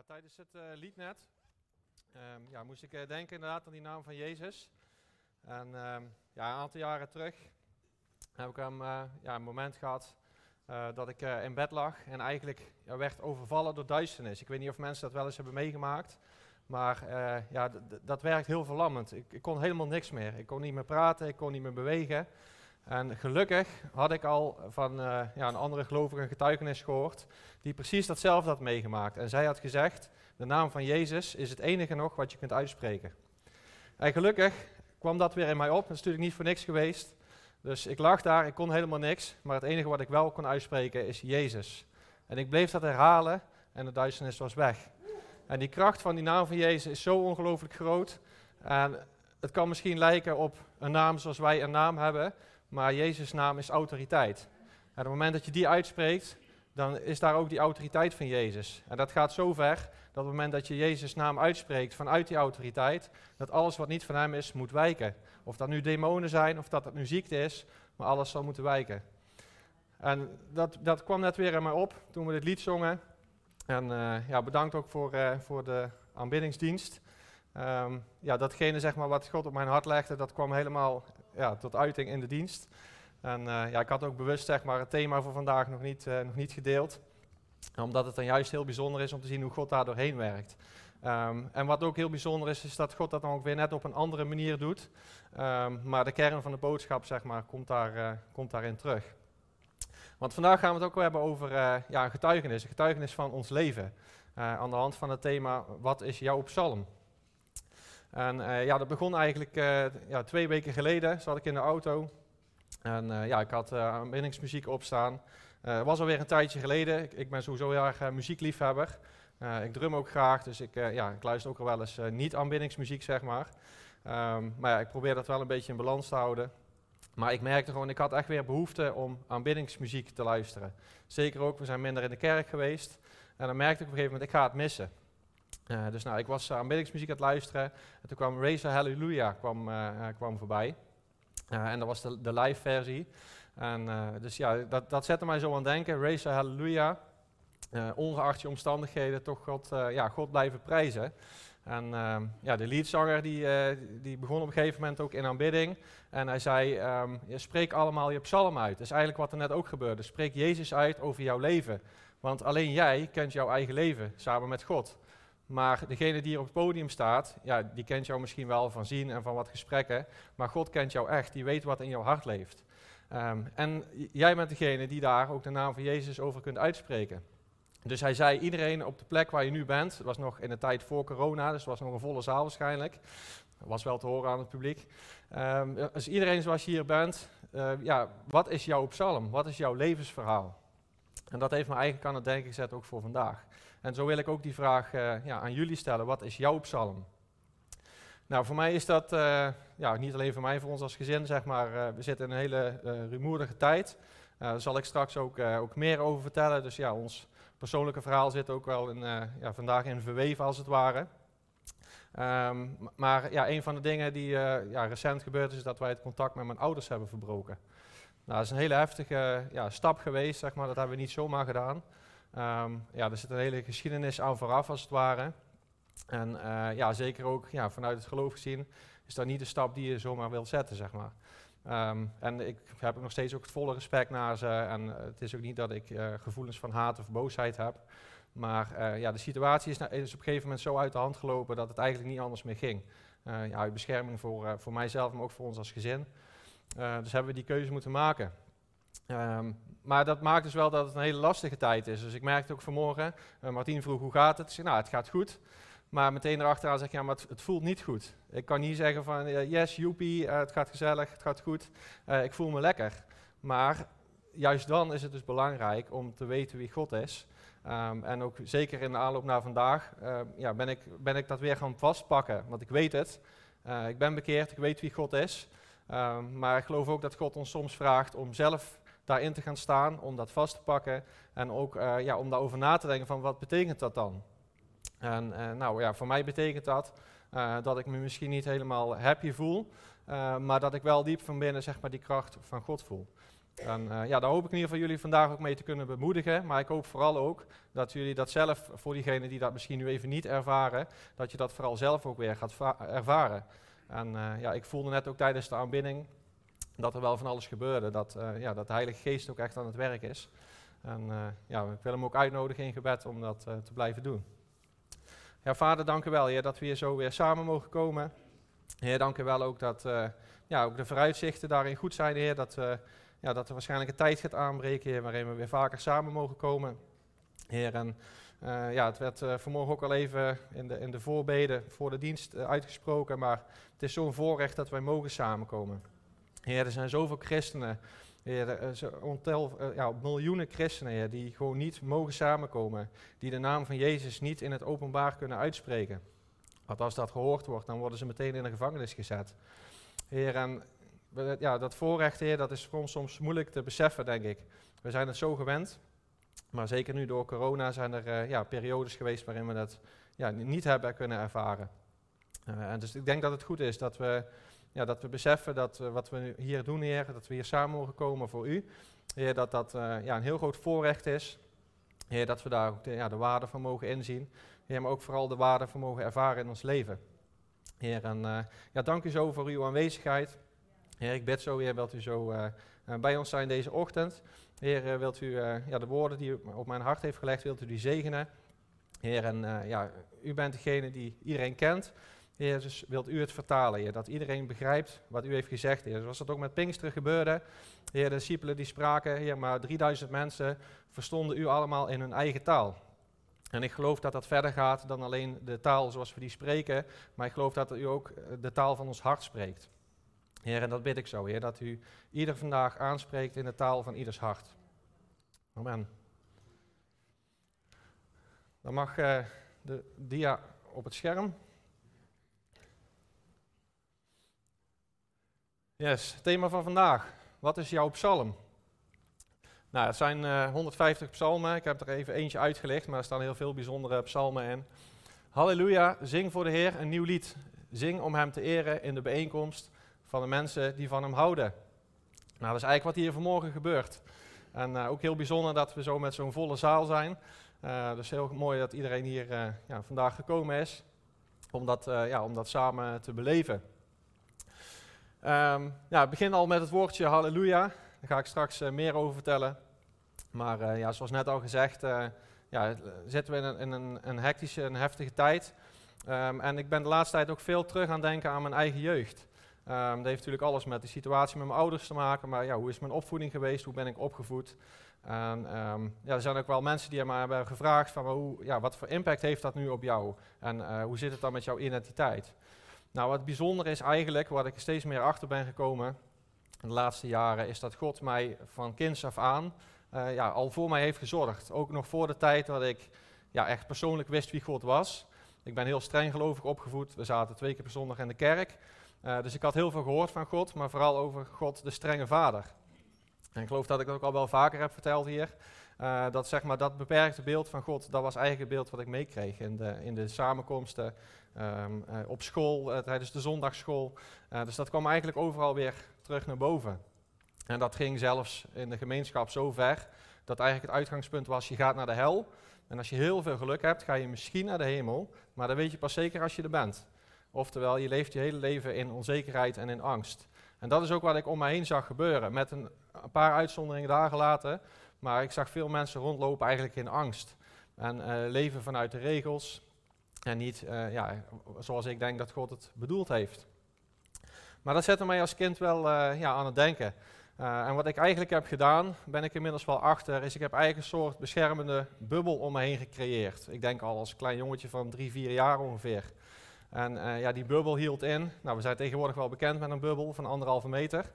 Ja, tijdens het uh, lied net um, ja, moest ik uh, denken inderdaad aan die naam van Jezus. En um, ja, een aantal jaren terug heb ik um, uh, ja, een moment gehad dat ik in bed lag en eigenlijk werd overvallen door duisternis. Ik weet niet of mensen dat wel eens hebben meegemaakt, maar ja, dat werkt heel verlammend. Ik, ik kon helemaal niks meer. Ik kon niet meer praten, ik kon niet meer bewegen. En gelukkig had ik al van uh, ja, een andere gelovige getuigenis gehoord, die precies datzelfde had meegemaakt. En zij had gezegd, de naam van Jezus is het enige nog wat je kunt uitspreken. En gelukkig kwam dat weer in mij op, dat is natuurlijk niet voor niks geweest. Dus ik lag daar, ik kon helemaal niks, maar het enige wat ik wel kon uitspreken is Jezus. En ik bleef dat herhalen en de duisternis was weg. En die kracht van die naam van Jezus is zo ongelooflijk groot. En het kan misschien lijken op een naam zoals wij een naam hebben, maar Jezus' naam is autoriteit. En op het moment dat je die uitspreekt, dan is daar ook die autoriteit van Jezus. En dat gaat zo ver dat op het moment dat je Jezus' naam uitspreekt vanuit die autoriteit, dat alles wat niet van hem is, moet wijken. Of dat nu demonen zijn, of dat het nu ziekte is, maar alles zal moeten wijken. En dat, dat kwam net weer in mij op toen we dit lied zongen. En uh, ja, bedankt ook voor, uh, voor de aanbiddingsdienst. Um, ja, datgene zeg maar, wat God op mijn hart legde, dat kwam helemaal ja, tot uiting in de dienst. En uh, ja, ik had ook bewust zeg maar, het thema voor vandaag nog niet, uh, nog niet gedeeld. Omdat het dan juist heel bijzonder is om te zien hoe God daar doorheen werkt. Um, en wat ook heel bijzonder is, is dat God dat dan ook weer net op een andere manier doet. Um, maar de kern van de boodschap zeg maar, komt, daar, uh, komt daarin terug. Want vandaag gaan we het ook hebben over ja, een getuigenis, een getuigenis van ons leven. aan de hand van het thema, wat is jouw psalm? En uh, ja, dat begon eigenlijk uh, ja, twee weken geleden, zat ik in de auto. En uh, ja, ik had aanbindingsmuziek opstaan. Het was alweer een tijdje geleden. Ik, ben sowieso heel erg muziekliefhebber. ik drum ook graag, dus ik, ja, ik luister ook al wel eens niet aanbindingsmuziek, zeg maar. Um, maar ja, ik probeer dat wel een beetje in balans te houden. Maar ik merkte gewoon, ik had echt weer behoefte om aanbiddingsmuziek te luisteren. Zeker ook, we zijn minder in de kerk geweest. En dan merkte ik op een gegeven moment, ik ga het missen. Uh, dus nou, ik was uh, aanbiddingsmuziek aan het luisteren. En toen kwam Raise Hallelujah kwam, uh, kwam voorbij. en dat was de, de live versie. En, dus ja, dat, dat zette mij zo aan het denken. Raise Hallelujah. ongeacht je omstandigheden, toch God, ja, God blijven prijzen. En ehm, ja, de leadzanger die, die begon op een gegeven moment ook in aanbidding. En hij zei, je spreek allemaal je psalm uit. Dat is eigenlijk wat er net ook gebeurde. Spreek Jezus uit over jouw leven. Want alleen jij kent jouw eigen leven, samen met God. Maar degene die hier op het podium staat, ja, die kent jou misschien wel van zien en van wat gesprekken. Maar God kent jou echt, die weet wat in jouw hart leeft. Um, en jij bent degene die daar ook de naam van Jezus over kunt uitspreken. Dus hij zei, iedereen op de plek waar je nu bent, het was nog in de tijd voor corona, dus het was nog een volle zaal waarschijnlijk. Was wel te horen aan het publiek. Um, dus iedereen zoals je hier bent, uh, ja, wat is jouw psalm? Wat is jouw levensverhaal? En dat heeft me eigenlijk aan het denken gezet ook voor vandaag. En zo wil ik ook die vraag uh, ja, aan jullie stellen. Wat is jouw psalm? Nou, voor mij is dat, uh, ja, niet alleen voor mij, voor ons als gezin, zeg maar, uh, we zitten in een hele rumoerige tijd. daar zal ik straks ook, ook meer over vertellen. Dus ja, ons persoonlijke verhaal zit ook wel in, ja, vandaag in verweven als het ware. Um, maar ja, een van de dingen die ja, recent gebeurd is, is dat wij het contact met mijn ouders hebben verbroken. Nou, dat is een hele heftige ja, stap geweest, zeg maar. Dat hebben we niet zomaar gedaan. Um, ja, er zit een hele geschiedenis aan vooraf, als het ware. En uh, ja, zeker ook ja, vanuit het geloof gezien is dat niet de stap die je zomaar wilt zetten, zeg maar. Um, en ik heb nog steeds ook het volle respect naar ze. En uh, het is ook niet dat ik uh, gevoelens van haat of boosheid heb. Maar ja, de situatie is, is, op een gegeven moment zo uit de hand gelopen dat het eigenlijk niet anders meer ging. ja, uit bescherming voor, voor mijzelf, maar ook voor ons als gezin. dus hebben we die keuze moeten maken. Um, maar dat maakt dus wel dat het een hele lastige tijd is. Dus ik merkte ook vanmorgen, uh, Martien vroeg hoe gaat het? Ik zei, nou het gaat goed. Maar meteen erachteraan zeg ik, ja maar het, voelt niet goed. Ik kan niet zeggen van, uh, yes, joepie, uh, het gaat gezellig, het gaat goed. ik voel me lekker. Maar juist dan is het dus belangrijk om te weten wie God is. Um, en ook zeker in de aanloop naar vandaag uh, ja, ben, ik, ben ik dat weer gaan vastpakken. Want ik weet het. Ik ben bekeerd, ik weet wie God is. Um, maar ik geloof ook dat God ons soms vraagt om zelf daarin te gaan staan, om dat vast te pakken en ook uh, ja, om daarover na te denken van wat betekent dat dan? En uh, nou ja, voor mij betekent dat uh, dat ik me misschien niet helemaal happy voel, maar dat ik wel diep van binnen zeg maar die kracht van God voel. En ja, daar hoop ik in ieder geval jullie vandaag ook mee te kunnen bemoedigen. Maar ik hoop vooral ook dat jullie dat zelf, voor diegenen die dat misschien nu even niet ervaren, dat je dat vooral zelf ook weer gaat ervaren. En ja, ik voelde net ook tijdens de aanbidding dat er wel van alles gebeurde. Dat, ja, dat de Heilige Geest ook echt aan het werk is. En ja, ik wil hem ook uitnodigen in gebed om dat te blijven doen. Ja, vader, dank u wel, Heer, dat we hier zo weer samen mogen komen. Heer, dank u wel ook dat ja, ook de vooruitzichten daarin goed zijn, Heer. Dat, ja, dat er waarschijnlijk een tijd gaat aanbreken, Heer, waarin we weer vaker samen mogen komen. Heer, en ja, het werd vanmorgen ook al even in de, in de voorbeden voor de dienst uitgesproken, maar het is zo'n voorrecht dat wij mogen samenkomen. Heer, er zijn zoveel christenen Heer, ontel, uh, ja, miljoenen christenen die gewoon niet mogen samenkomen. Die de naam van Jezus niet in het openbaar kunnen uitspreken. Want als dat gehoord wordt, dan worden ze meteen in de gevangenis gezet. Heer, ja, dat voorrecht, heer, dat is voor ons soms moeilijk te beseffen, denk ik. We zijn het zo gewend. Maar zeker nu door corona zijn er uh, ja, periodes geweest waarin we dat ja, niet hebben kunnen ervaren. Uh, en dus ik denk dat het goed is dat we ja, dat we beseffen dat uh, wat we hier doen, Heer, dat we hier samen mogen komen voor U. Heer, dat dat uh, ja, een heel groot voorrecht is. Heer, dat we daar ook de, ja, de waarde van mogen inzien. Heer, maar ook vooral de waarde van mogen ervaren in ons leven. Heer, en uh, ja, dank u zo voor uw aanwezigheid. Heer, ik bid zo, Heer, wilt u zo bij ons zijn deze ochtend. Heer, wilt u ja, de woorden die u op mijn hart heeft gelegd, wilt u die zegenen. Heer, en ja, u bent degene die iedereen kent. Dus wilt u het vertalen, Heer, dat iedereen begrijpt wat u heeft gezegd, Heer. Zoals dat ook met Pinksteren gebeurde. Heer, de discipelen die spraken, Heer, maar 3000 mensen verstonden u allemaal in hun eigen taal. En ik geloof dat dat verder gaat dan alleen de taal zoals we die spreken, maar ik geloof dat u ook eh, de taal van ons hart spreekt. Heer, en dat bid ik zo, Heer, dat u ieder vandaag aanspreekt in de taal van ieders hart. Amen. Dan mag uh, de dia op het scherm. Yes, thema van vandaag. Wat is jouw psalm? Nou, het zijn uh, eh, 150 psalmen. Ik heb er even eentje uitgelegd, maar er staan heel veel bijzondere psalmen in. Halleluja, zing voor de Heer een nieuw lied. Zing om Hem te eren in de bijeenkomst van de mensen die van Hem houden. Nou, dat is eigenlijk wat hier vanmorgen gebeurt. En uh, ook heel bijzonder dat we zo met zo'n volle zaal zijn. Uh, dus heel mooi dat iedereen hier ja, vandaag gekomen is om dat, ja, om dat samen te beleven. Um, ja, ik begin al met het woordje halleluja. Daar ga ik straks uh, meer over vertellen. Maar uh, ja, zoals net al gezegd, uh, ja, zitten we in, een, een, een, hectische en heftige tijd. Um, en ik ben de laatste tijd ook veel terug aan denken aan mijn eigen jeugd. Um, dat heeft natuurlijk alles met de situatie met mijn ouders te maken. Maar ja, hoe is mijn opvoeding geweest? Hoe ben ik opgevoed? En ja, er zijn ook wel mensen die me hebben gevraagd van hoe, ja, wat voor impact heeft dat nu op jou? En hoe zit het dan met jouw identiteit? Nou, wat bijzonder is eigenlijk, wat ik steeds meer achter ben gekomen de laatste jaren, is dat God mij van kinds af aan uh, ja, al voor mij heeft gezorgd. Ook nog voor de tijd dat ik ja, echt persoonlijk wist wie God was. Ik ben heel streng gelovig opgevoed. We zaten twee keer per zondag in de kerk. Uh, dus ik had heel veel gehoord van God, maar vooral over God, de strenge vader. En ik geloof dat ik dat ook al wel vaker heb verteld hier. Uh, dat zeg maar dat beperkte beeld van God, dat was eigenlijk het beeld wat ik meekreeg in de, in de samenkomsten um, uh, op school, uh, tijdens de zondagschool. dus dat kwam eigenlijk overal weer terug naar boven. En dat ging zelfs in de gemeenschap zo ver dat eigenlijk het uitgangspunt was, je gaat naar de hel. En als je heel veel geluk hebt, ga je misschien naar de hemel, maar dat weet je pas zeker als je er bent. Oftewel, je leeft je hele leven in onzekerheid en in angst. En dat is ook wat ik om mij heen zag gebeuren, met een, paar uitzonderingen daar gelaten. Maar ik zag veel mensen rondlopen eigenlijk in angst. En leven vanuit de regels. En niet uh, ja, zoals ik denk dat God het bedoeld heeft. Maar dat zette mij als kind wel uh, ja, aan het denken. en wat ik eigenlijk heb gedaan, ben ik inmiddels wel achter, is ik heb een soort beschermende bubbel om me heen gecreëerd. Ik denk al als klein jongetje van drie, vier jaar ongeveer. En ja, die bubbel hield in. Nou, we zijn tegenwoordig wel bekend met een bubbel van anderhalve meter.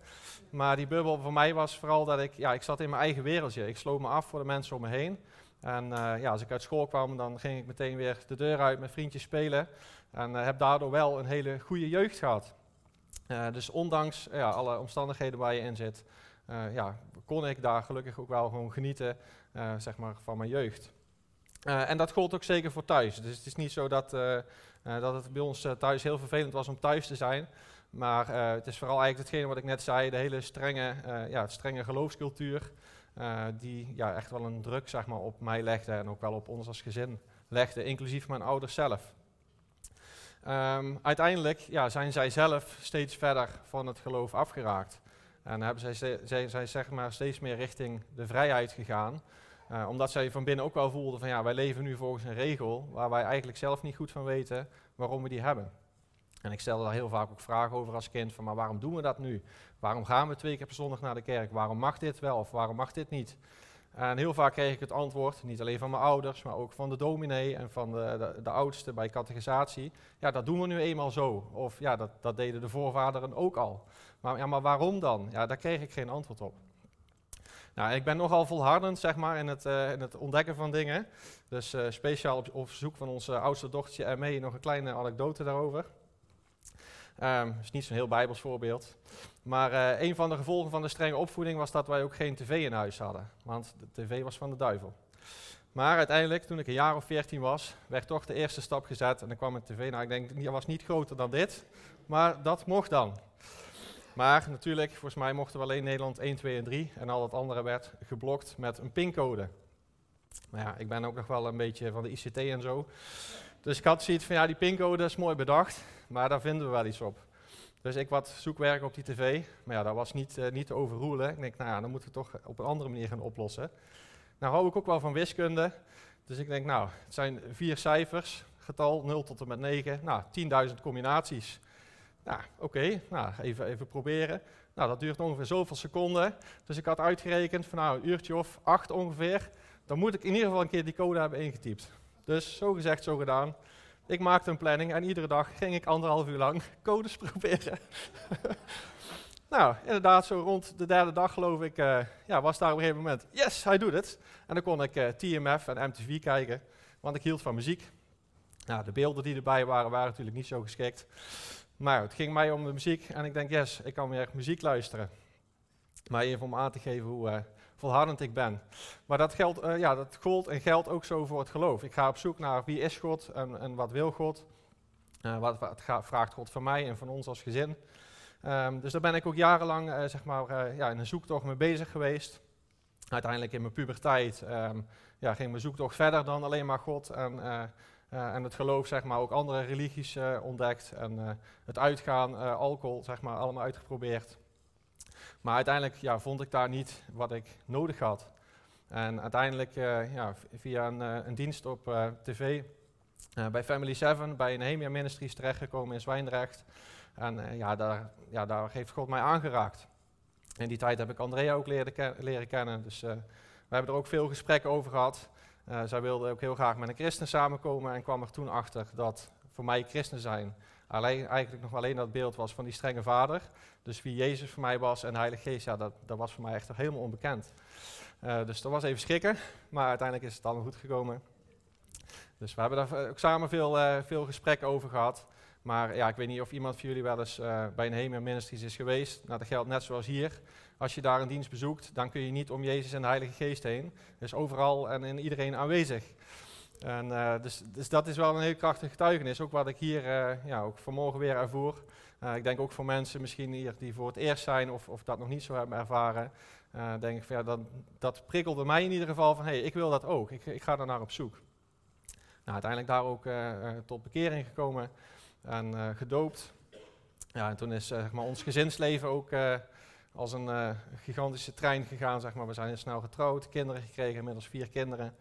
Maar die bubbel voor mij was vooral dat ik, ja, ik zat in mijn eigen wereldje. Ik sloot me af voor de mensen om me heen. En uh, ja, als ik uit school kwam, dan ging ik meteen weer de deur uit met vriendjes spelen. En uh, heb daardoor wel een hele goede jeugd gehad. dus ondanks ja, alle omstandigheden waar je in zit, ja, kon ik daar gelukkig ook wel gewoon genieten zeg maar, van mijn jeugd. en dat gold ook zeker voor thuis. Dus het is niet zo dat dat het bij ons thuis heel vervelend was om thuis te zijn. Maar eh, het is vooral eigenlijk hetgene wat ik net zei, de hele strenge, ja, strenge geloofscultuur, uh, die ja, echt wel een druk zeg maar, op mij legde en ook wel op ons als gezin legde, inclusief mijn ouders zelf. Um, uiteindelijk ja, zijn zij zelf steeds verder van het geloof afgeraakt. En hebben zij, zij, zij zeg maar, steeds meer richting de vrijheid gegaan. Uh, omdat zij van binnen ook wel voelden van ja, wij leven nu volgens een regel waar wij eigenlijk zelf niet goed van weten waarom we die hebben. En ik stelde daar heel vaak ook vragen over als kind van maar waarom doen we dat nu? Waarom gaan we twee keer per zondag naar de kerk? Waarom mag dit wel of waarom mag dit niet? En heel vaak kreeg ik het antwoord, niet alleen van mijn ouders, maar ook van de dominee en van de, de, oudste bij catechisatie. Ja, dat doen we nu eenmaal zo. Of ja, dat, dat deden de voorvaderen ook al. Maar, ja, maar waarom dan? Ja, daar kreeg ik geen antwoord op. Nou, ik ben nogal volhardend zeg maar, in, het, uh, in het ontdekken van dingen. Dus uh, speciaal op, op verzoek van onze oudste dochtertje mee nog een kleine anekdote daarover. Um, dat is niet zo'n heel bijbels voorbeeld. Maar uh, een van de gevolgen van de strenge opvoeding was dat wij ook geen tv in huis hadden. Want de tv was van de duivel. Maar uiteindelijk, toen ik een jaar of veertien was, werd toch de eerste stap gezet. En dan kwam een tv. Nou, ik denk, die was niet groter dan dit. Maar dat mocht dan. Maar natuurlijk, volgens mij mochten we alleen Nederland 1, 2 en 3. En al het andere werd geblokt met een pincode. Maar ja, ik ben ook nog wel een beetje van de ICT en zo. Dus ik had zoiets van, ja, die pincode is mooi bedacht, maar daar vinden we wel iets op. Dus ik wat zoekwerk op die tv, maar ja, dat was niet, uh, niet te overroelen. Ik denk, nou ja, dan moeten we toch op een andere manier gaan oplossen. Nou hou ik ook wel van wiskunde, dus ik denk, nou, het zijn vier cijfers, getal 0 tot en met 9, nou, 10.000 combinaties. Nou, oké, nou, even, even proberen. Nou, dat duurt ongeveer zoveel seconden. Dus ik had uitgerekend van nou, een uurtje of acht ongeveer. Dan moet ik in ieder geval een keer die code hebben ingetypt. Dus zo gezegd, zo gedaan. Ik maakte een planning en iedere dag ging ik anderhalf uur lang codes proberen. nou, inderdaad, zo rond de derde dag geloof ik, uh, ja, was daar op een gegeven moment, yes, hij doet het. En dan kon ik eh, TMF en MTV kijken, want ik hield van muziek. Nou, de beelden die erbij waren, waren natuurlijk niet zo geschikt. Maar het ging mij om de muziek en ik denk, yes, ik kan weer muziek luisteren. Maar even om aan te geven hoe uh, volhardend ik ben. Maar dat, geldt, uh, ja, dat gold en geldt ook zo voor het geloof. Ik ga op zoek naar wie is God en, en wat wil God. Uh, wat, vraagt God van mij en van ons als gezin. Um, dus daar ben ik ook jarenlang zeg maar, ja, in een zoektocht mee bezig geweest. Uiteindelijk in mijn puberteit um, ja, ging mijn zoektocht verder dan alleen maar God en en het geloof, zeg maar, ook andere religies ontdekt. En het uitgaan, alcohol, zeg maar, allemaal uitgeprobeerd. Maar uiteindelijk ja, vond ik daar niet wat ik nodig had. En uiteindelijk ja, via een, een, dienst op tv bij Family 7, bij Nehemia Ministries terechtgekomen in Zwijndrecht. En ja, daar, ja, daar heeft God mij aangeraakt. In die tijd heb ik Andrea ook leren, leren kennen. Dus we hebben er ook veel gesprekken over gehad. Zij wilde ook heel graag met een christen samenkomen en kwam er toen achter dat voor mij christen zijn alleen, eigenlijk nog alleen dat beeld was van die strenge vader. Dus wie Jezus voor mij was en Heilige Geest, ja, dat, dat was voor mij echt helemaal onbekend. Uh, dus dat was even schrikken, maar uiteindelijk is het allemaal goed gekomen. Dus we hebben daar ook samen veel, uh, veel gesprekken over gehad. Maar ja, ik weet niet of iemand van jullie wel eens bij een Hemel Ministries is geweest. Nou, dat geldt net zoals hier. Als je daar een dienst bezoekt, dan kun je niet om Jezus en de Heilige Geest heen. Dus overal en in iedereen aanwezig. En, uh, dus, dus, dat is wel een heel krachtig getuigenis. Ook wat ik hier uh, ja, ook vanmorgen weer ervoer. ik denk ook voor mensen misschien hier die voor het eerst zijn of, of dat nog niet zo hebben ervaren. denk ik van, ja, dat, dat prikkelde mij in ieder geval van, hé, hey, ik wil dat ook. Ik, ik ga daar naar op zoek. Nou, uiteindelijk daar ook tot bekering gekomen en uh, gedoopt. Ja, en toen is uh, zeg maar, ons gezinsleven ook uh, als een gigantische trein gegaan. Zeg maar. We zijn heel snel getrouwd, kinderen gekregen, inmiddels vier kinderen.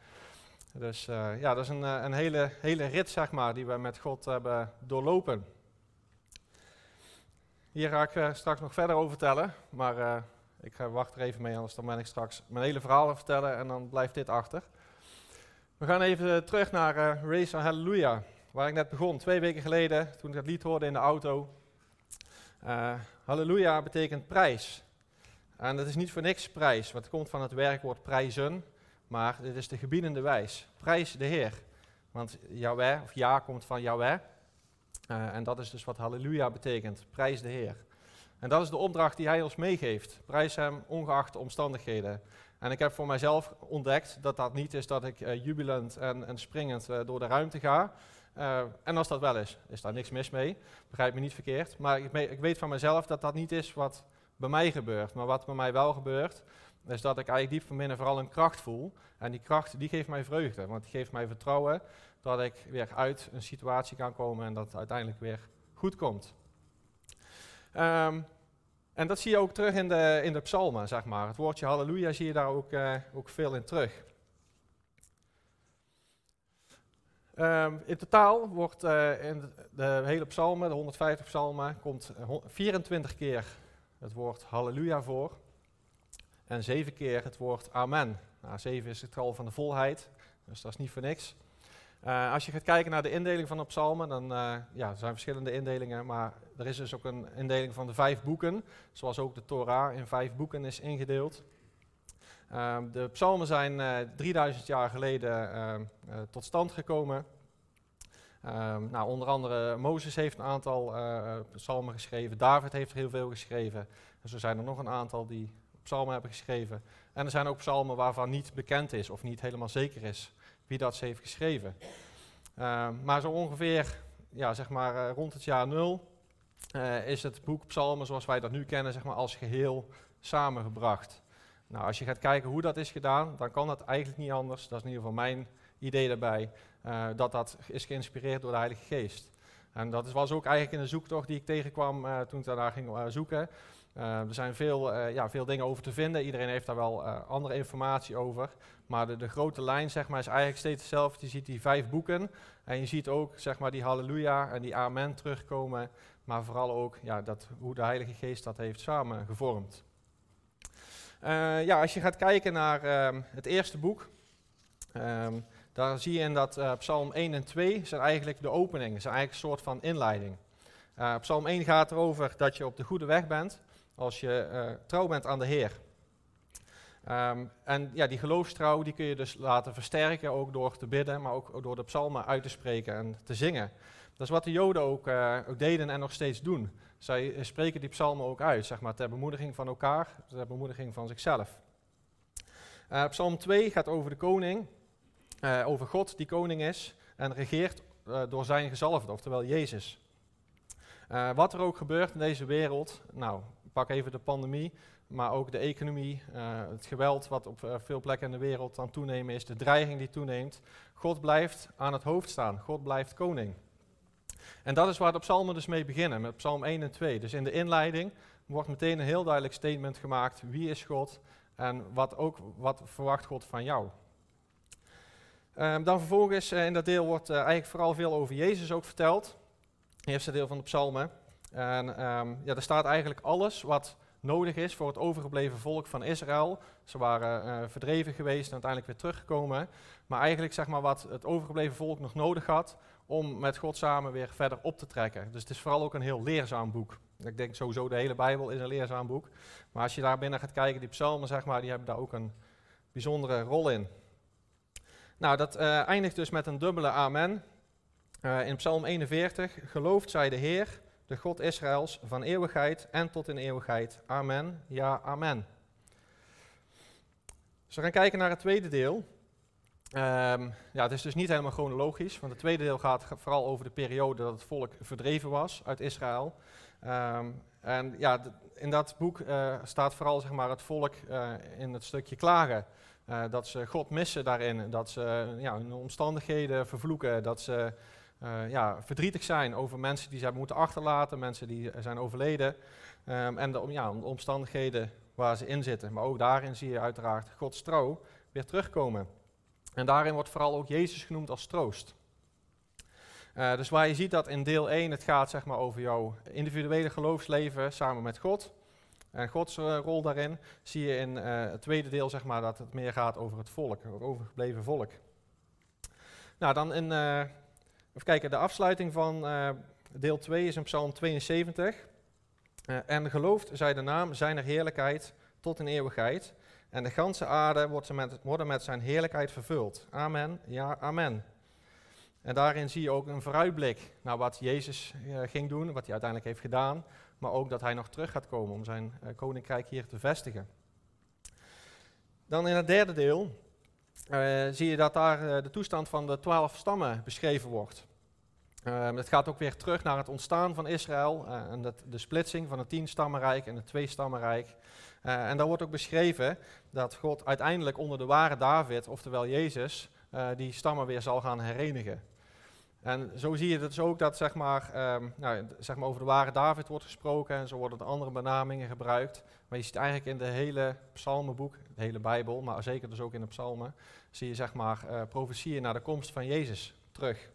Dus ja, dat is een, een hele, hele rit zeg maar, die we met God hebben doorlopen. Hier ga ik straks nog verder over vertellen, maar ik wacht er even mee, anders dan ben ik straks mijn hele verhaal vertellen en dan blijft dit achter. We gaan even terug naar Race Hallelujah waar ik net begon, twee weken geleden, toen ik dat lied hoorde in de auto. Halleluja betekent prijs. En dat is niet voor niks prijs, want het komt van het werkwoord prijzen, maar dit is de gebiedende wijs. Prijs de Heer. Want Yahweh, of Ja komt van Yahweh. Uh, en dat is dus wat halleluja betekent. Prijs de Heer. En dat is de opdracht die hij ons meegeeft. Prijs hem ongeacht de omstandigheden. En ik heb voor mijzelf ontdekt dat dat niet is dat ik uh, jubilend en, en springend door de ruimte ga. en als dat wel is, is daar niks mis mee. Begrijp me niet verkeerd. Maar ik, ik weet van mezelf dat dat niet is wat bij mij gebeurt. Maar wat bij mij wel gebeurt, is dat ik eigenlijk diep van binnen vooral een kracht voel. En die kracht die geeft mij vreugde, want die geeft mij vertrouwen dat ik weer uit een situatie kan komen en dat het uiteindelijk weer goed komt. Ehm, en dat zie je ook terug in de, in de psalmen, zeg maar. Het woordje halleluja zie je daar ook, uh, ook veel in terug. Um, in totaal wordt uh, in de hele psalmen, de 150 psalmen, komt 24 keer het woord halleluja voor. En zeven keer het woord amen. Nou, zeven is het getal van de volheid, dus dat is niet voor niks. Uh, als je gaat kijken naar de indeling van de psalmen, dan uh, ja, er zijn verschillende indelingen, maar er is dus ook een indeling van de vijf boeken, zoals ook de Torah in vijf boeken is ingedeeld. Uh, de psalmen zijn 3000 jaar geleden ehm, tot stand gekomen. Ehm, nou, onder andere Mozes heeft een aantal psalmen geschreven, David heeft er heel veel geschreven. En zo zijn er nog een aantal die psalmen hebben geschreven. En er zijn ook psalmen waarvan niet bekend is of niet helemaal zeker is wie dat ze heeft geschreven. Uh, maar zo ongeveer, ja, zeg maar uh, rond het jaar nul, uh, is het boek Psalmen zoals wij dat nu kennen, zeg maar als geheel samengebracht. Nou, als je gaat kijken hoe dat is gedaan, dan kan dat eigenlijk niet anders. Dat is in ieder geval mijn idee daarbij, uh, dat dat is geïnspireerd door de Heilige Geest. En dat was ook eigenlijk in de zoektocht die ik tegenkwam toen ik daarna ging zoeken. Uh, er zijn veel, uh, ja, veel dingen over te vinden. Iedereen heeft daar wel uh, andere informatie over. Maar de, de, grote lijn zeg maar, is eigenlijk steeds hetzelfde. Je ziet die vijf boeken. En je ziet ook zeg maar, die halleluja en die amen terugkomen. Maar vooral ook ja, dat, hoe de Heilige Geest dat heeft samengevormd. ja, als je gaat kijken naar um, het eerste boek. Um, daar zie je in dat Psalm 1 en 2 zijn eigenlijk de opening. zijn eigenlijk een soort van inleiding. Psalm 1 gaat erover dat je op de goede weg bent als je uh, trouw bent aan de Heer. Um, en ja, die geloofstrouw die kun je dus laten versterken, ook door te bidden, maar ook door de psalmen uit te spreken en te zingen. Dat is wat de Joden ook, uh, ook deden en nog steeds doen. Zij spreken die psalmen ook uit, zeg maar, ter bemoediging van elkaar, ter bemoediging van zichzelf. Uh, psalm 2 gaat over de koning, over God die koning is en regeert door zijn gezalfde, oftewel Jezus. wat er ook gebeurt in deze wereld, nou, pak even de pandemie, maar ook de economie, uh, het geweld wat op uh, veel plekken in de wereld aan toenemen is, de dreiging die toeneemt. God blijft aan het hoofd staan, God blijft koning. En dat is waar de psalmen dus mee beginnen, met psalm 1 en 2. Dus in de inleiding wordt meteen een heel duidelijk statement gemaakt, wie is God en wat, ook, wat verwacht God van jou. Um, dan vervolgens uh, in dat deel wordt eigenlijk vooral veel over Jezus ook verteld. Eerste deel van de psalmen. En um, ja, er staat eigenlijk alles wat nodig is voor het overgebleven volk van Israël. Ze waren uh, verdreven geweest en uiteindelijk weer teruggekomen. Maar eigenlijk zeg maar wat het overgebleven volk nog nodig had om met God samen weer verder op te trekken. Dus het is vooral ook een heel leerzaam boek. Ik denk sowieso de hele Bijbel is een leerzaam boek. Maar als je daar binnen gaat kijken, die psalmen zeg maar, die hebben daar ook een bijzondere rol in. Nou, dat uh, eindigt dus met een dubbele amen. Uh, in Psalm 41, gelooft zij de Heer de God Israëls, van eeuwigheid en tot in eeuwigheid. Amen. Ja, amen. We gaan kijken naar het tweede deel. Um, ja, het is dus niet helemaal chronologisch, want het tweede deel gaat vooral over de periode dat het volk verdreven was uit Israël. Um, en ja, in dat boek uh, staat vooral zeg maar, het volk uh, in het stukje klagen. Uh, dat ze God missen daarin, dat ze ja, hun omstandigheden vervloeken, dat ze uh, ja, verdrietig zijn over mensen die ze hebben moeten achterlaten, mensen die zijn overleden um, en de, ja, de omstandigheden waar ze in zitten. Maar ook daarin zie je uiteraard Gods trouw weer terugkomen. En daarin wordt vooral ook Jezus genoemd als troost. Uh, dus waar je ziet dat in deel 1 het gaat zeg maar, over jouw individuele geloofsleven samen met God. En Gods uh, rol daarin zie je in het tweede deel zeg maar, dat het meer gaat over het volk, het overgebleven volk. Nou, dan in Even kijken, de afsluiting van uh, deel 2 is in Psalm 72. Uh, en geloofd zij de naam zijner heerlijkheid tot in eeuwigheid. En de ganse aarde wordt met, worden met zijn heerlijkheid vervuld. Amen, ja, amen. En daarin zie je ook een vooruitblik naar wat Jezus uh, ging doen, wat hij uiteindelijk heeft gedaan. Maar ook dat hij nog terug gaat komen om zijn koninkrijk hier te vestigen. Dan in het derde deel uh, zie je dat daar uh, de toestand van de twaalf stammen beschreven wordt. Um, het gaat ook weer terug naar het ontstaan van Israël uh, en dat, de splitsing van het tien-stammenrijk en het twee-stammenrijk. En daar wordt ook beschreven dat God uiteindelijk onder de ware David, oftewel Jezus, die stammen weer zal gaan herenigen. En zo zie je dus ook dat zeg maar, um, nou, zeg maar over de ware David wordt gesproken en zo worden er andere benamingen gebruikt. Maar je ziet eigenlijk in de hele psalmenboek, de hele Bijbel, maar zeker dus ook in de psalmen, zie je zeg maar uh, profetieën naar de komst van Jezus terug.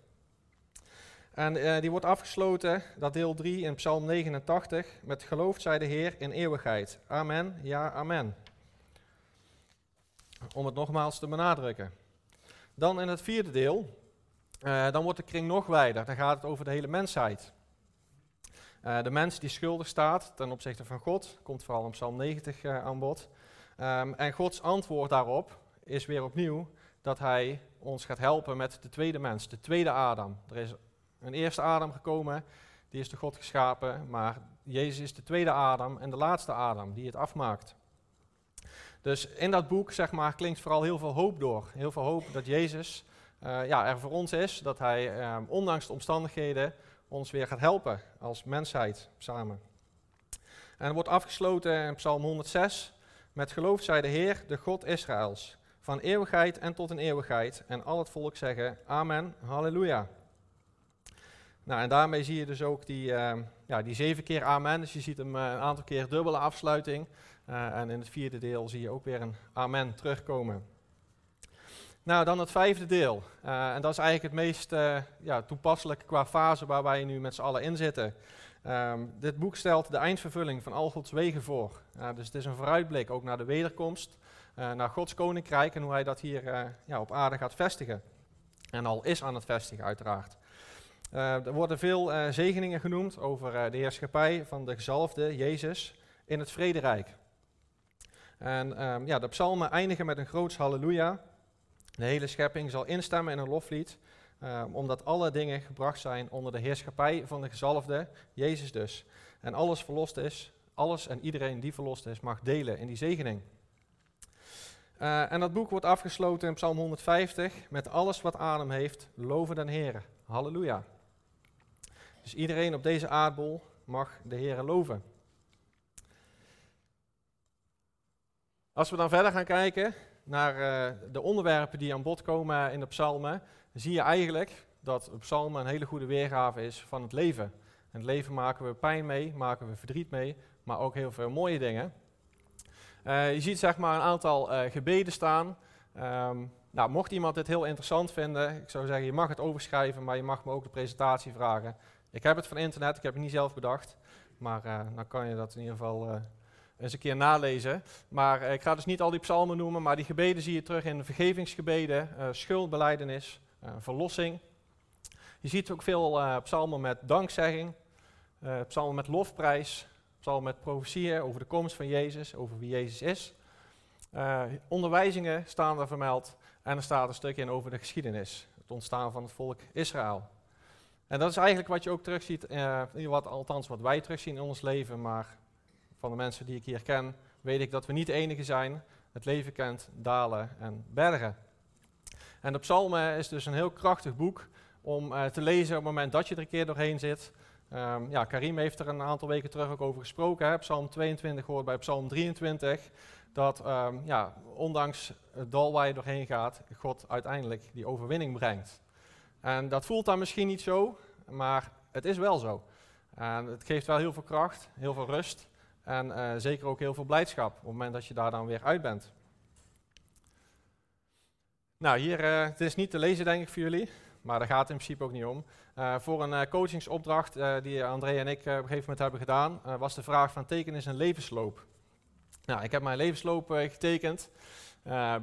En uh, die wordt afgesloten, dat deel 3 in Psalm 89, met gelooft zij de Heer in eeuwigheid. Amen, ja, amen. Om het nogmaals te benadrukken. Dan in het vierde deel, uh, dan wordt de kring nog wijder. Dan gaat het over de hele mensheid. Uh, de mens die schuldig staat ten opzichte van God, komt vooral in Psalm 90 uh, aan bod. Um, en Gods antwoord daarop is weer opnieuw dat hij ons gaat helpen met de tweede mens, de tweede Adam. Er is een eerste Adam gekomen, die is de God geschapen, maar Jezus is de tweede Adam en de laatste Adam die het afmaakt. Dus in dat boek zeg maar, klinkt vooral heel veel hoop door. Heel veel hoop dat Jezus uh, ja, er voor ons is, dat hij uh, ondanks de omstandigheden ons weer gaat helpen als mensheid samen. En het wordt afgesloten in Psalm 106 met geloof zij de Heer, de God Israëls, van eeuwigheid en tot een eeuwigheid. En al het volk zeggen Amen, Halleluja. Nou, en daarmee zie je dus ook die, uh, ja, die zeven keer amen. Dus je ziet hem uh, een aantal keer dubbele afsluiting. Uh, en in het vierde deel zie je ook weer een amen terugkomen. Nou, dan het vijfde deel. en dat is eigenlijk het meest ja, toepasselijk qua fase waar wij nu met z'n allen in zitten. Um, dit boek stelt de eindvervulling van al Gods wegen voor. dus het is een vooruitblik ook naar de wederkomst, naar Gods koninkrijk en hoe hij dat hier ja, op aarde gaat vestigen. En al is aan het vestigen, uiteraard. Uh, er worden veel uh, zegeningen genoemd over uh, de heerschappij van de gezalfde Jezus in het vrederijk. En um, ja, de psalmen eindigen met een groots halleluja. De hele schepping zal instemmen in een loflied, ehm, omdat alle dingen gebracht zijn onder de heerschappij van de gezalfde Jezus dus. En alles verlost is, alles en iedereen die verlost is, mag delen in die zegening. en dat boek wordt afgesloten in Psalm 150 met alles wat adem heeft, loven den Heer. Halleluja. Dus iedereen op deze aardbol mag de Heer loven. Als we dan verder gaan kijken naar uh, de onderwerpen die aan bod komen in de psalmen, zie je eigenlijk dat de psalmen een hele goede weergave is van het leven. In het leven maken we pijn mee, maken we verdriet mee, maar ook heel veel mooie dingen. Uh, je ziet zeg maar een aantal uh, gebeden staan. Um, nou, mocht iemand dit heel interessant vinden, ik zou zeggen, je mag het overschrijven, maar je mag me ook de presentatie vragen. Ik heb het van internet, ik heb het niet zelf bedacht. Maar dan kan je dat in ieder geval eens een keer nalezen. Maar uh, ik ga dus niet al die psalmen noemen, maar die gebeden zie je terug in vergevingsgebeden, schuldbeleidenis, verlossing. Je ziet ook veel psalmen met dankzegging, psalmen met lofprijs, psalmen met profetieën over de komst van Jezus, over wie Jezus is. onderwijzingen staan er vermeld en er staat een stuk in over de geschiedenis, het ontstaan van het volk Israël. En dat is eigenlijk wat je ook terugziet, uh, wat, althans wat wij terugzien in ons leven, maar van de mensen die ik hier ken, weet ik dat we niet de enige zijn. Het leven kent dalen en bergen. En de psalmen is dus een heel krachtig boek om uh, te lezen op het moment dat je er een keer doorheen zit. Um, ja, Karim heeft er een aantal weken terug ook over gesproken. Psalm 22 hoort bij Psalm 23. Dat um, ja, ondanks het dal waar je doorheen gaat, God uiteindelijk die overwinning brengt. En dat voelt dan misschien niet zo, maar het is wel zo. En het geeft wel heel veel kracht, heel veel rust en uh, zeker ook heel veel blijdschap op het moment dat je daar dan weer uit bent. Nou, hier, uh, het is niet te lezen denk ik voor jullie, maar daar gaat het in principe ook niet om. Uh, voor een coachingsopdracht die André en ik op een gegeven moment hebben gedaan, was de vraag van teken is een levensloop. Nou, ik heb mijn levensloop getekend.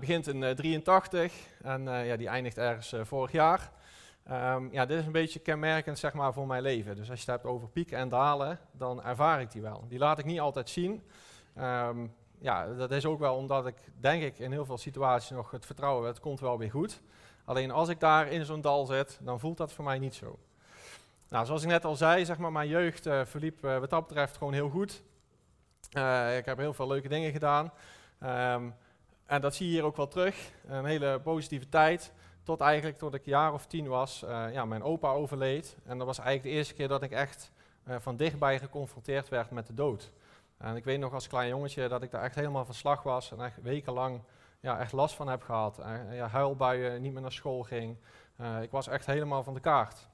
begint in 83 en ja, die eindigt ergens vorig jaar. Um, ja, dit is een beetje kenmerkend zeg maar, voor mijn leven. Dus als je het hebt over pieken en dalen, dan ervaar ik die wel. Die laat ik niet altijd zien. Um, ja, dat is ook wel omdat ik, denk ik, in heel veel situaties nog het vertrouwen heb, het komt wel weer goed. Alleen als ik daar in zo'n dal zit, dan voelt dat voor mij niet zo. Nou, zoals ik net al zei, zeg maar, mijn jeugd uh, verliep uh, wat dat betreft gewoon heel goed. Uh, ik heb heel veel leuke dingen gedaan. Um, en dat zie je hier ook wel terug. Een hele positieve tijd. Tot eigenlijk tot ik een jaar of tien was, ja, mijn opa overleed. En dat was eigenlijk de eerste keer dat ik echt van dichtbij geconfronteerd werd met de dood. En ik weet nog als klein jongetje dat ik daar echt helemaal van slag was en echt wekenlang ja, echt last van heb gehad. ja, huilbuien, niet meer naar school ging. ik was echt helemaal van de kaart.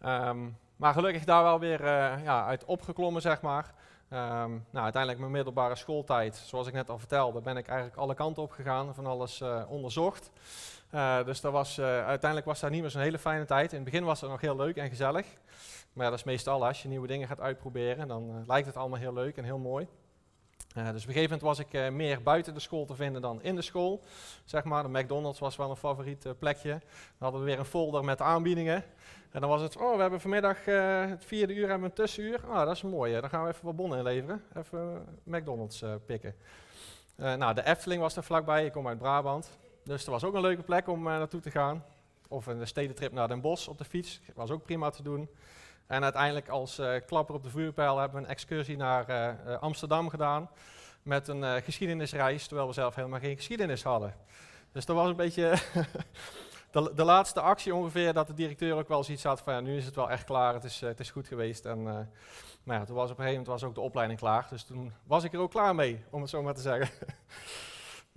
Ehm, maar gelukkig daar wel weer ja, uit opgeklommen, zeg maar. Um, nou, uiteindelijk mijn middelbare schooltijd, zoals ik net al vertelde, ben ik eigenlijk alle kanten op gegaan, van alles onderzocht. Uh, dus dat was, uiteindelijk was dat niet meer zo'n hele fijne tijd. In het begin was het nog heel leuk en gezellig. Maar ja, dat is meestal als je nieuwe dingen gaat uitproberen, dan lijkt het allemaal heel leuk en heel mooi. dus op een gegeven moment was ik meer buiten de school te vinden dan in de school. Zeg maar, de McDonald's was wel een favoriet plekje. Dan hadden we weer een folder met aanbiedingen. En dan was het, oh, we hebben vanmiddag het vierde uur hebben een tussenuur. Ah, dat is mooi, dan gaan we even wat bonnen inleveren. Even McDonald's pikken. nou, de Efteling was er vlakbij, ik kom uit Brabant. Dus dat was ook een leuke plek om naartoe te gaan. Of een stedentrip naar Den Bosch op de fiets, was ook prima te doen. En uiteindelijk als klapper op de vuurpijl hebben we een excursie naar Amsterdam gedaan. Met een geschiedenisreis, terwijl we zelf helemaal geen geschiedenis hadden. Dus dat was een beetje de, de, laatste actie ongeveer, dat de directeur ook wel zoiets had van ja, nu is het wel echt klaar, het is, eh, het is goed geweest. En uh, ja, toen was op een gegeven moment was ook de opleiding klaar, dus toen was ik er ook klaar mee, om het zo maar te zeggen.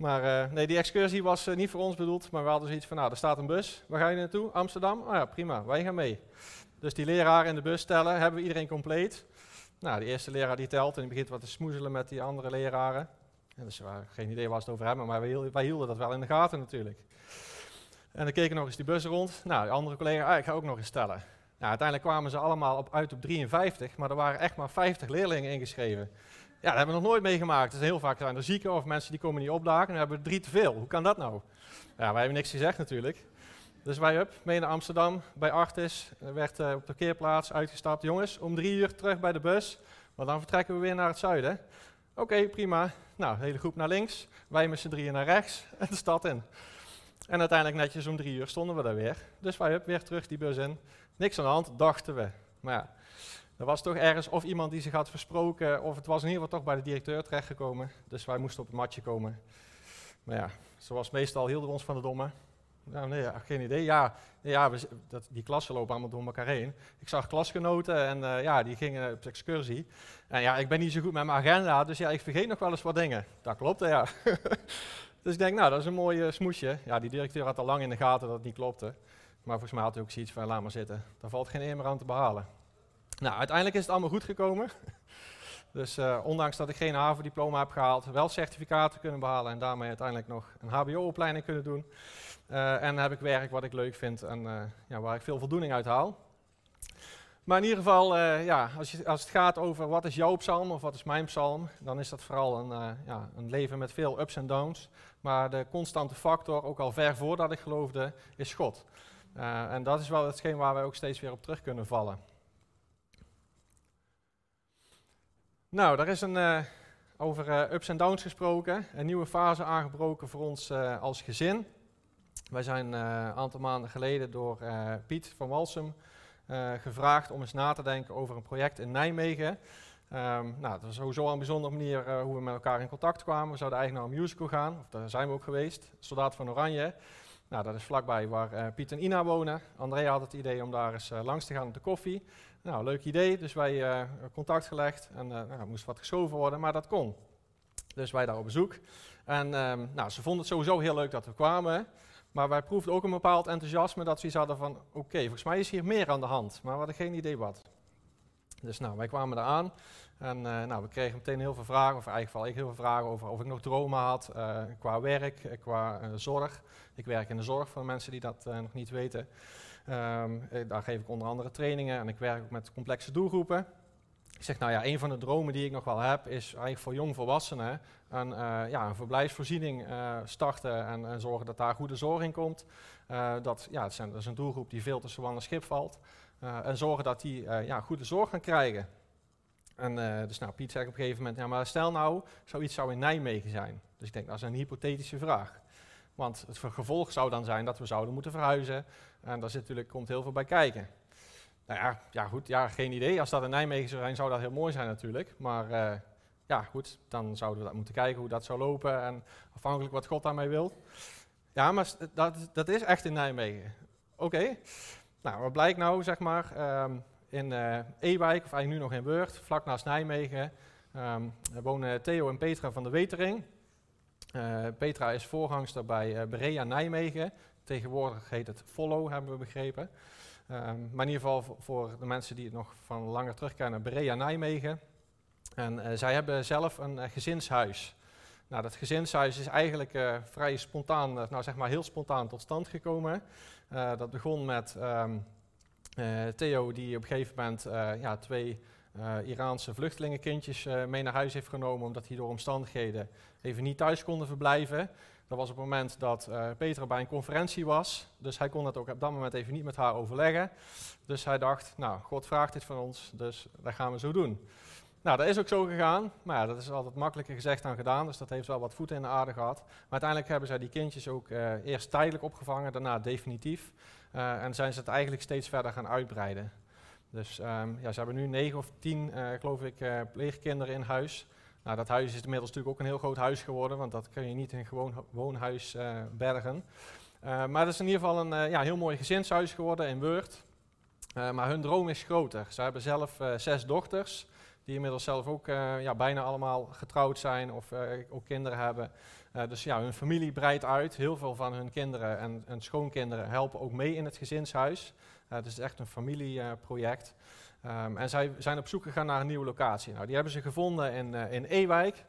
maar uh, nee, die excursie was niet voor ons bedoeld, maar we hadden zoiets van nou, er staat een bus, waar ga je naartoe? Amsterdam? Ah ja, prima, wij gaan mee. Dus die leraar in de bus tellen, hebben we iedereen compleet. Nou, de eerste leraar die telt en die begint wat te smoezelen met die andere leraren. En dus we geen idee waar ze het over hebben, maar wij, hielden dat wel in de gaten natuurlijk. En dan keken nog eens die bus rond. Nou, de andere collega, ah, ik ga ook nog eens stellen. Nou, uiteindelijk kwamen ze allemaal op, uit op 53, maar er waren echt maar 50 leerlingen ingeschreven. Ja, dat hebben we nog nooit meegemaakt. Dus heel vaak zijn er zieken of mensen die komen niet opdagen. En we hebben drie te veel. Hoe kan dat nou? Ja, wij hebben niks gezegd natuurlijk. Dus wij up, mee naar Amsterdam, bij Artis. werd uh, op de parkeerplaats uitgestapt. Jongens, om drie uur terug bij de bus, want dan vertrekken we weer naar het zuiden. Oké, prima. Nou, hele groep naar links, wij met z'n drieën naar rechts en de stad in. En uiteindelijk netjes om drie uur stonden we daar weer. Dus wij weer terug die bus in. Niks aan de hand, dachten we. Maar ja, er was toch ergens of iemand die zich had versproken, of het was in ieder geval toch bij de directeur terechtgekomen. Dus wij moesten op het matje komen. Maar ja, zoals meestal hielden we ons van de domme. Nou, nee, geen idee. Ja, ja we, dat, die klassen lopen allemaal door elkaar heen. Ik zag klasgenoten en uh, ja, die gingen op excursie. En ja, ik ben niet zo goed met mijn agenda, dus ja, ik vergeet nog wel eens wat dingen. Dat klopt, ja. Dus ik denk, nou, dat is een mooi smoesje. Ja, die directeur had al lang in de gaten dat het niet klopte. Maar volgens mij had hij ook zoiets van, laat maar zitten. Daar valt geen eer meer aan te behalen. Nou, uiteindelijk is het allemaal goed gekomen. Dus uh, ondanks dat ik geen HAVO-diploma heb gehaald, wel certificaten kunnen behalen en daarmee uiteindelijk nog een HBO-opleiding kunnen doen. Uh, en heb ik werk wat ik leuk vind en uh, ja, waar ik veel voldoening uit haal. Maar in ieder geval, ja, als, je, als, het gaat over wat is jouw psalm of wat is mijn psalm, dan is dat vooral een, ja, een leven met veel ups en downs. Maar de constante factor, ook al ver voordat ik geloofde, is God. En dat is wel hetgeen waar wij ook steeds weer op terug kunnen vallen. Nou, daar is een, uh, over uh, ups en downs gesproken. Een nieuwe fase aangebroken voor ons als gezin. Wij zijn een aantal maanden geleden door Piet van Walsum gevraagd om eens na te denken over een project in Nijmegen. Um, nou, dat was sowieso een bijzondere manier hoe we met elkaar in contact kwamen. We zouden eigenlijk naar een musical gaan, of daar zijn we ook geweest, Soldaat van Oranje. Nou, dat is vlakbij waar Piet en Ina wonen. Andrea had het idee om daar eens langs te gaan op de koffie. Nou, leuk idee, dus wij contact gelegd en nou, er moest wat geschoven worden, maar dat kon. Dus wij daar op bezoek. En um, nou, ze vonden het sowieso heel leuk dat we kwamen. Maar wij proefden ook een bepaald enthousiasme dat ze iets hadden van... oké, volgens mij is hier meer aan de hand, maar we hadden geen idee wat. Dus nou, wij kwamen eraan en uh, nou, we kregen meteen heel veel vragen, of eigenlijk vooral ik heel veel vragen over of ik nog dromen had uh, qua werk, uh, qua zorg. Ik werk in de zorg voor mensen die dat nog niet weten. Um, daar geef ik onder andere trainingen en ik werk ook met complexe doelgroepen. Ik zeg, nou ja, een van de dromen die ik nog wel heb, is eigenlijk voor jongvolwassenen een, ja, een verblijfsvoorziening starten en, en, zorgen dat daar goede zorg in komt. dat, ja, zijn, dat is een doelgroep die veel tussen wal en schip valt. en zorgen dat die ja, goede zorg gaan krijgen. En dus nou, Piet zegt op een gegeven moment, ja, maar stel nou, zoiets zou in Nijmegen zijn. Dus ik denk, dat is een hypothetische vraag. Want het gevolg zou dan zijn dat we zouden moeten verhuizen. En daar zit natuurlijk, komt heel veel bij kijken. Nou ja, ja, goed, ja, geen idee. Als dat in Nijmegen zou zijn, zou dat heel mooi zijn natuurlijk. Maar uh, ja, goed, dan zouden we dat moeten kijken hoe dat zou lopen. En afhankelijk wat God daarmee wil. Ja, maar dat, dat is echt in Nijmegen. Oké. Nou, wat blijkt nou, zeg maar, ehm, in uh, Ewijk, of eigenlijk nu nog in Weurt, vlak naast Nijmegen, um, wonen Theo en Petra van de Wetering. Uh, Petra is voorgangster bij uh, Berea Nijmegen. Tegenwoordig heet het Follow, hebben we begrepen. Um, maar in ieder geval voor de mensen die het nog van langer terug kennen, Berea Nijmegen. En zij hebben zelf een gezinshuis. Nou, dat gezinshuis is eigenlijk vrij spontaan, nou zeg maar heel spontaan tot stand gekomen. Dat begon met uh, Theo die op een gegeven moment ja, twee Iraanse vluchtelingenkindjes mee naar huis heeft genomen omdat die door omstandigheden even niet thuis konden verblijven. Dat was op het moment dat Peter bij een conferentie was, dus hij kon het ook op dat moment even niet met haar overleggen. Dus hij dacht, nou, God vraagt dit van ons, dus dat gaan we zo doen. Nou, dat is ook zo gegaan. Maar ja, dat is altijd makkelijker gezegd dan gedaan. Dus dat heeft wel wat voeten in de aarde gehad. Maar uiteindelijk hebben zij die kindjes ook uh, eerst tijdelijk opgevangen, daarna definitief. Uh, en zijn ze het eigenlijk steeds verder gaan uitbreiden. Dus um, ja, ze hebben nu negen of tien, uh, geloof ik, pleegkinderen in huis. Nou, dat huis is inmiddels natuurlijk ook een heel groot huis geworden, want dat kun je niet in een gewoon woonhuis bergen. maar het is in ieder geval een ja, heel mooi gezinshuis geworden in Weurt. maar hun droom is groter. Ze hebben zelf zes dochters die inmiddels zelf ook uh, ja, bijna allemaal getrouwd zijn of uh, ook kinderen hebben. Uh, dus ja, hun familie breidt uit. Heel veel van hun kinderen en, en schoonkinderen helpen ook mee in het gezinshuis. Dus het is echt een familieproject. Um, en zij zijn op zoek gegaan naar een nieuwe locatie. Nou, die hebben ze gevonden in, in Ewijk.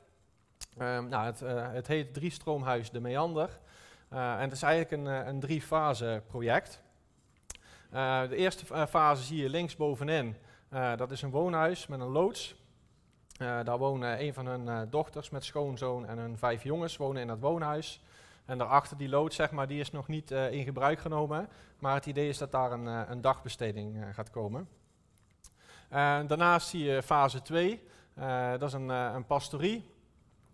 Um, nou, het, het heet Driestroomhuis de Meander. en het is eigenlijk een, een drie-fase project. de eerste fase zie je links bovenin. Dat is een woonhuis met een loods. Daar wonen een van hun dochters met schoonzoon en hun vijf jongens wonen in dat woonhuis. En daarachter die loods, zeg maar, die is nog niet in gebruik genomen. Maar het idee is dat daar een, een dagbesteding gaat komen. daarnaast zie je fase 2. dat is een, een pastorie.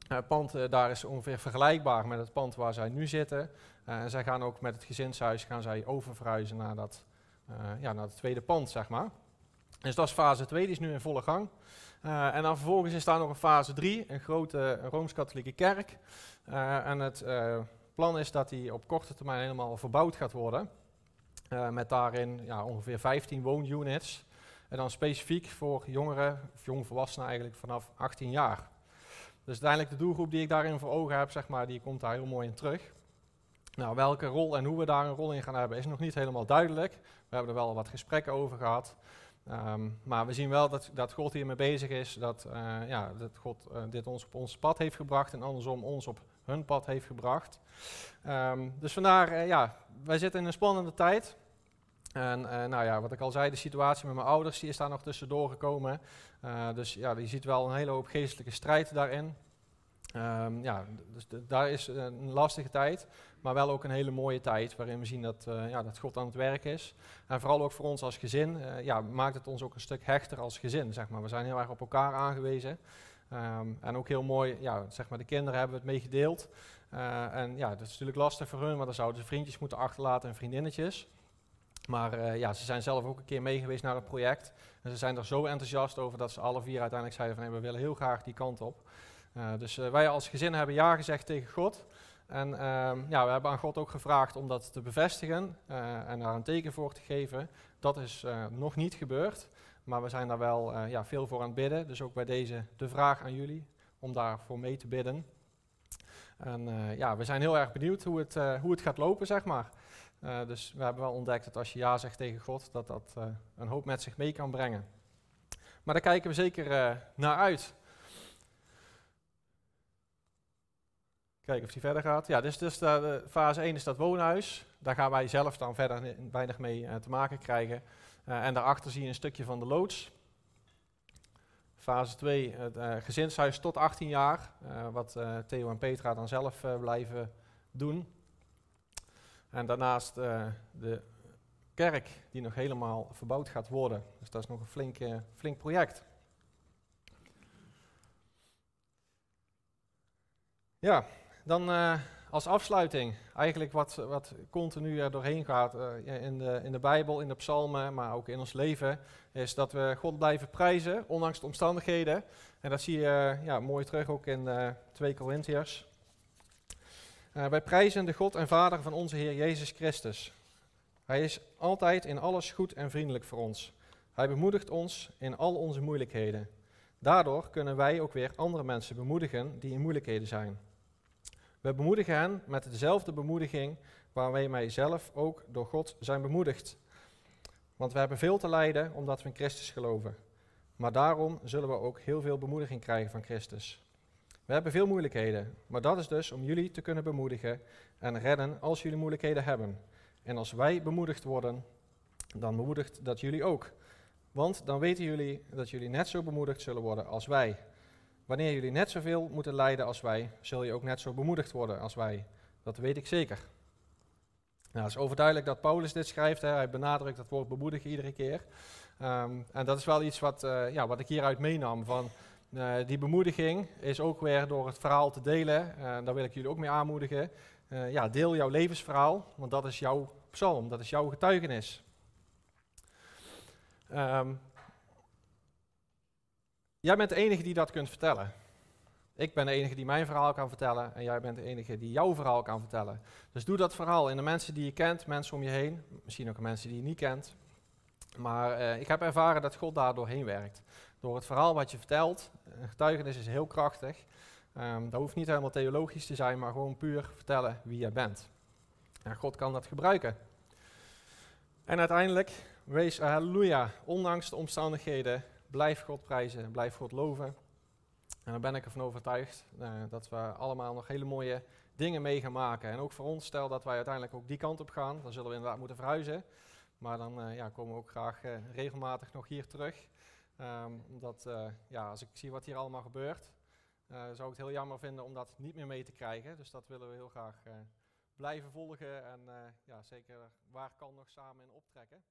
Het pand daar is ongeveer vergelijkbaar met het pand waar zij nu zitten. en zij gaan ook met het gezinshuis gaan zij oververhuizen naar dat, ja, naar het tweede pand, zeg maar. Dus dat is fase 2, die is nu in volle gang. En dan vervolgens is daar nog een fase 3, een grote Rooms-Katholieke kerk. En het plan is dat die op korte termijn helemaal verbouwd gaat worden. met daarin ja, ongeveer 15 woonunits. En dan specifiek voor jongeren, of jongvolwassenen eigenlijk vanaf 18 jaar. Dus uiteindelijk de doelgroep die ik daarin voor ogen heb, zeg maar, die komt daar heel mooi in terug. Nou, welke rol en hoe we daar een rol in gaan hebben is nog niet helemaal duidelijk. We hebben er wel wat gesprekken over gehad. Um, maar we zien wel dat, dat God hiermee bezig is, dat, uh, ja, dat God uh, dit ons op ons pad heeft gebracht en andersom ons op hun pad heeft gebracht. Um, dus vandaar, uh, ja, wij zitten in een spannende tijd. En nou ja, wat ik al zei, de situatie met mijn ouders, die is daar nog tussendoor gekomen. dus ja, je ziet wel een hele hoop geestelijke strijd daarin. Um, ja, dus daar is een lastige tijd, maar wel ook een hele mooie tijd waarin we zien dat, ja, dat God aan het werk is. En vooral ook voor ons als gezin ja, maakt het ons ook een stuk hechter als gezin. Zeg maar. We zijn heel erg op elkaar aangewezen. Um, en ook heel mooi, ja, zeg maar, de kinderen hebben het meegedeeld. Uh, en ja, dat is natuurlijk lastig voor hun, want dan zouden ze vriendjes moeten achterlaten en vriendinnetjes. Maar ja, ze zijn zelf ook een keer meegeweest naar het project. En ze zijn er zo enthousiast over dat ze alle vier uiteindelijk zeiden van we willen heel graag die kant op. Uh, dus wij als gezin hebben ja gezegd tegen God. En uh, ja, we hebben aan God ook gevraagd om dat te bevestigen en daar een teken voor te geven. Dat is nog niet gebeurd, maar we zijn daar wel ja, veel voor aan het bidden. Dus ook bij deze de vraag aan jullie om daarvoor mee te bidden. En ja, we zijn heel erg benieuwd hoe het, hoe het gaat lopen, zeg maar. dus we hebben wel ontdekt dat als je ja zegt tegen God, dat dat een hoop met zich mee kan brengen. Maar daar kijken we zeker naar uit. Kijken of die verder gaat. Ja, dus, dus de, fase 1 is dat woonhuis. Daar gaan wij zelf dan verder weinig mee te maken krijgen. Uh, en daarachter zie je een stukje van de loods. Fase 2, het uh, gezinshuis tot 18 jaar. wat Theo en Petra dan zelf blijven doen. En daarnaast de kerk die nog helemaal verbouwd gaat worden. Dus dat is nog een flink, flink project. Ja, dan als afsluiting, eigenlijk wat, wat continu er doorheen gaat uh, in, de, in de Bijbel, in de psalmen, maar ook in ons leven, is dat we God blijven prijzen, ondanks de omstandigheden. En dat zie je uh, ja, mooi terug ook in 2 Corinthiërs. Uh, wij prijzen de God en Vader van onze Heer Jezus Christus. Hij is altijd in alles goed en vriendelijk voor ons. Hij bemoedigt ons in al onze moeilijkheden. Daardoor kunnen wij ook weer andere mensen bemoedigen die in moeilijkheden zijn. We bemoedigen hen met dezelfde bemoediging waarmee wij zelf ook door God zijn bemoedigd. Want we hebben veel te lijden omdat we in Christus geloven. Maar daarom zullen we ook heel veel bemoediging krijgen van Christus. We hebben veel moeilijkheden, maar dat is dus om jullie te kunnen bemoedigen en redden als jullie moeilijkheden hebben. En als wij bemoedigd worden, dan bemoedigt dat jullie ook. Want dan weten jullie dat jullie net zo bemoedigd zullen worden als wij. Wanneer jullie net zoveel moeten lijden als wij, zul je ook net zo bemoedigd worden als wij. Dat weet ik zeker. Nou, het is overduidelijk dat Paulus dit schrijft. Hè. Hij benadrukt dat woord bemoedigen iedere keer. Ehm, en dat is wel iets wat, uh, ja, wat ik hieruit meenam. Van, uh, die bemoediging is ook weer door het verhaal te delen. Uh, daar wil ik jullie ook mee aanmoedigen. ja, deel jouw levensverhaal, want dat is jouw psalm, dat is jouw getuigenis. Um, jij bent de enige die dat kunt vertellen. Ik ben de enige die mijn verhaal kan vertellen en jij bent de enige die jouw verhaal kan vertellen. Dus doe dat verhaal in de mensen die je kent, mensen om je heen, misschien ook mensen die je niet kent. Maar uh, ik heb ervaren dat God daar doorheen werkt. Door het verhaal wat je vertelt, een getuigenis is heel krachtig. Um, dat hoeft niet helemaal theologisch te zijn, maar gewoon puur vertellen wie jij bent. En God kan dat gebruiken. En uiteindelijk, wees halleluja, ondanks de omstandigheden, blijf God prijzen, blijf God loven. En dan ben ik ervan overtuigd uh, dat we allemaal nog hele mooie dingen mee gaan maken. En ook voor ons, stel dat wij uiteindelijk ook die kant op gaan, dan zullen we inderdaad moeten verhuizen. Maar dan uh, ja, komen we ook graag uh, regelmatig nog hier terug. Um, omdat, ja, als ik zie wat hier allemaal gebeurt, zou ik het heel jammer vinden om dat niet meer mee te krijgen. Dus dat willen we heel graag blijven volgen en ja, zeker waar kan nog samen in optrekken.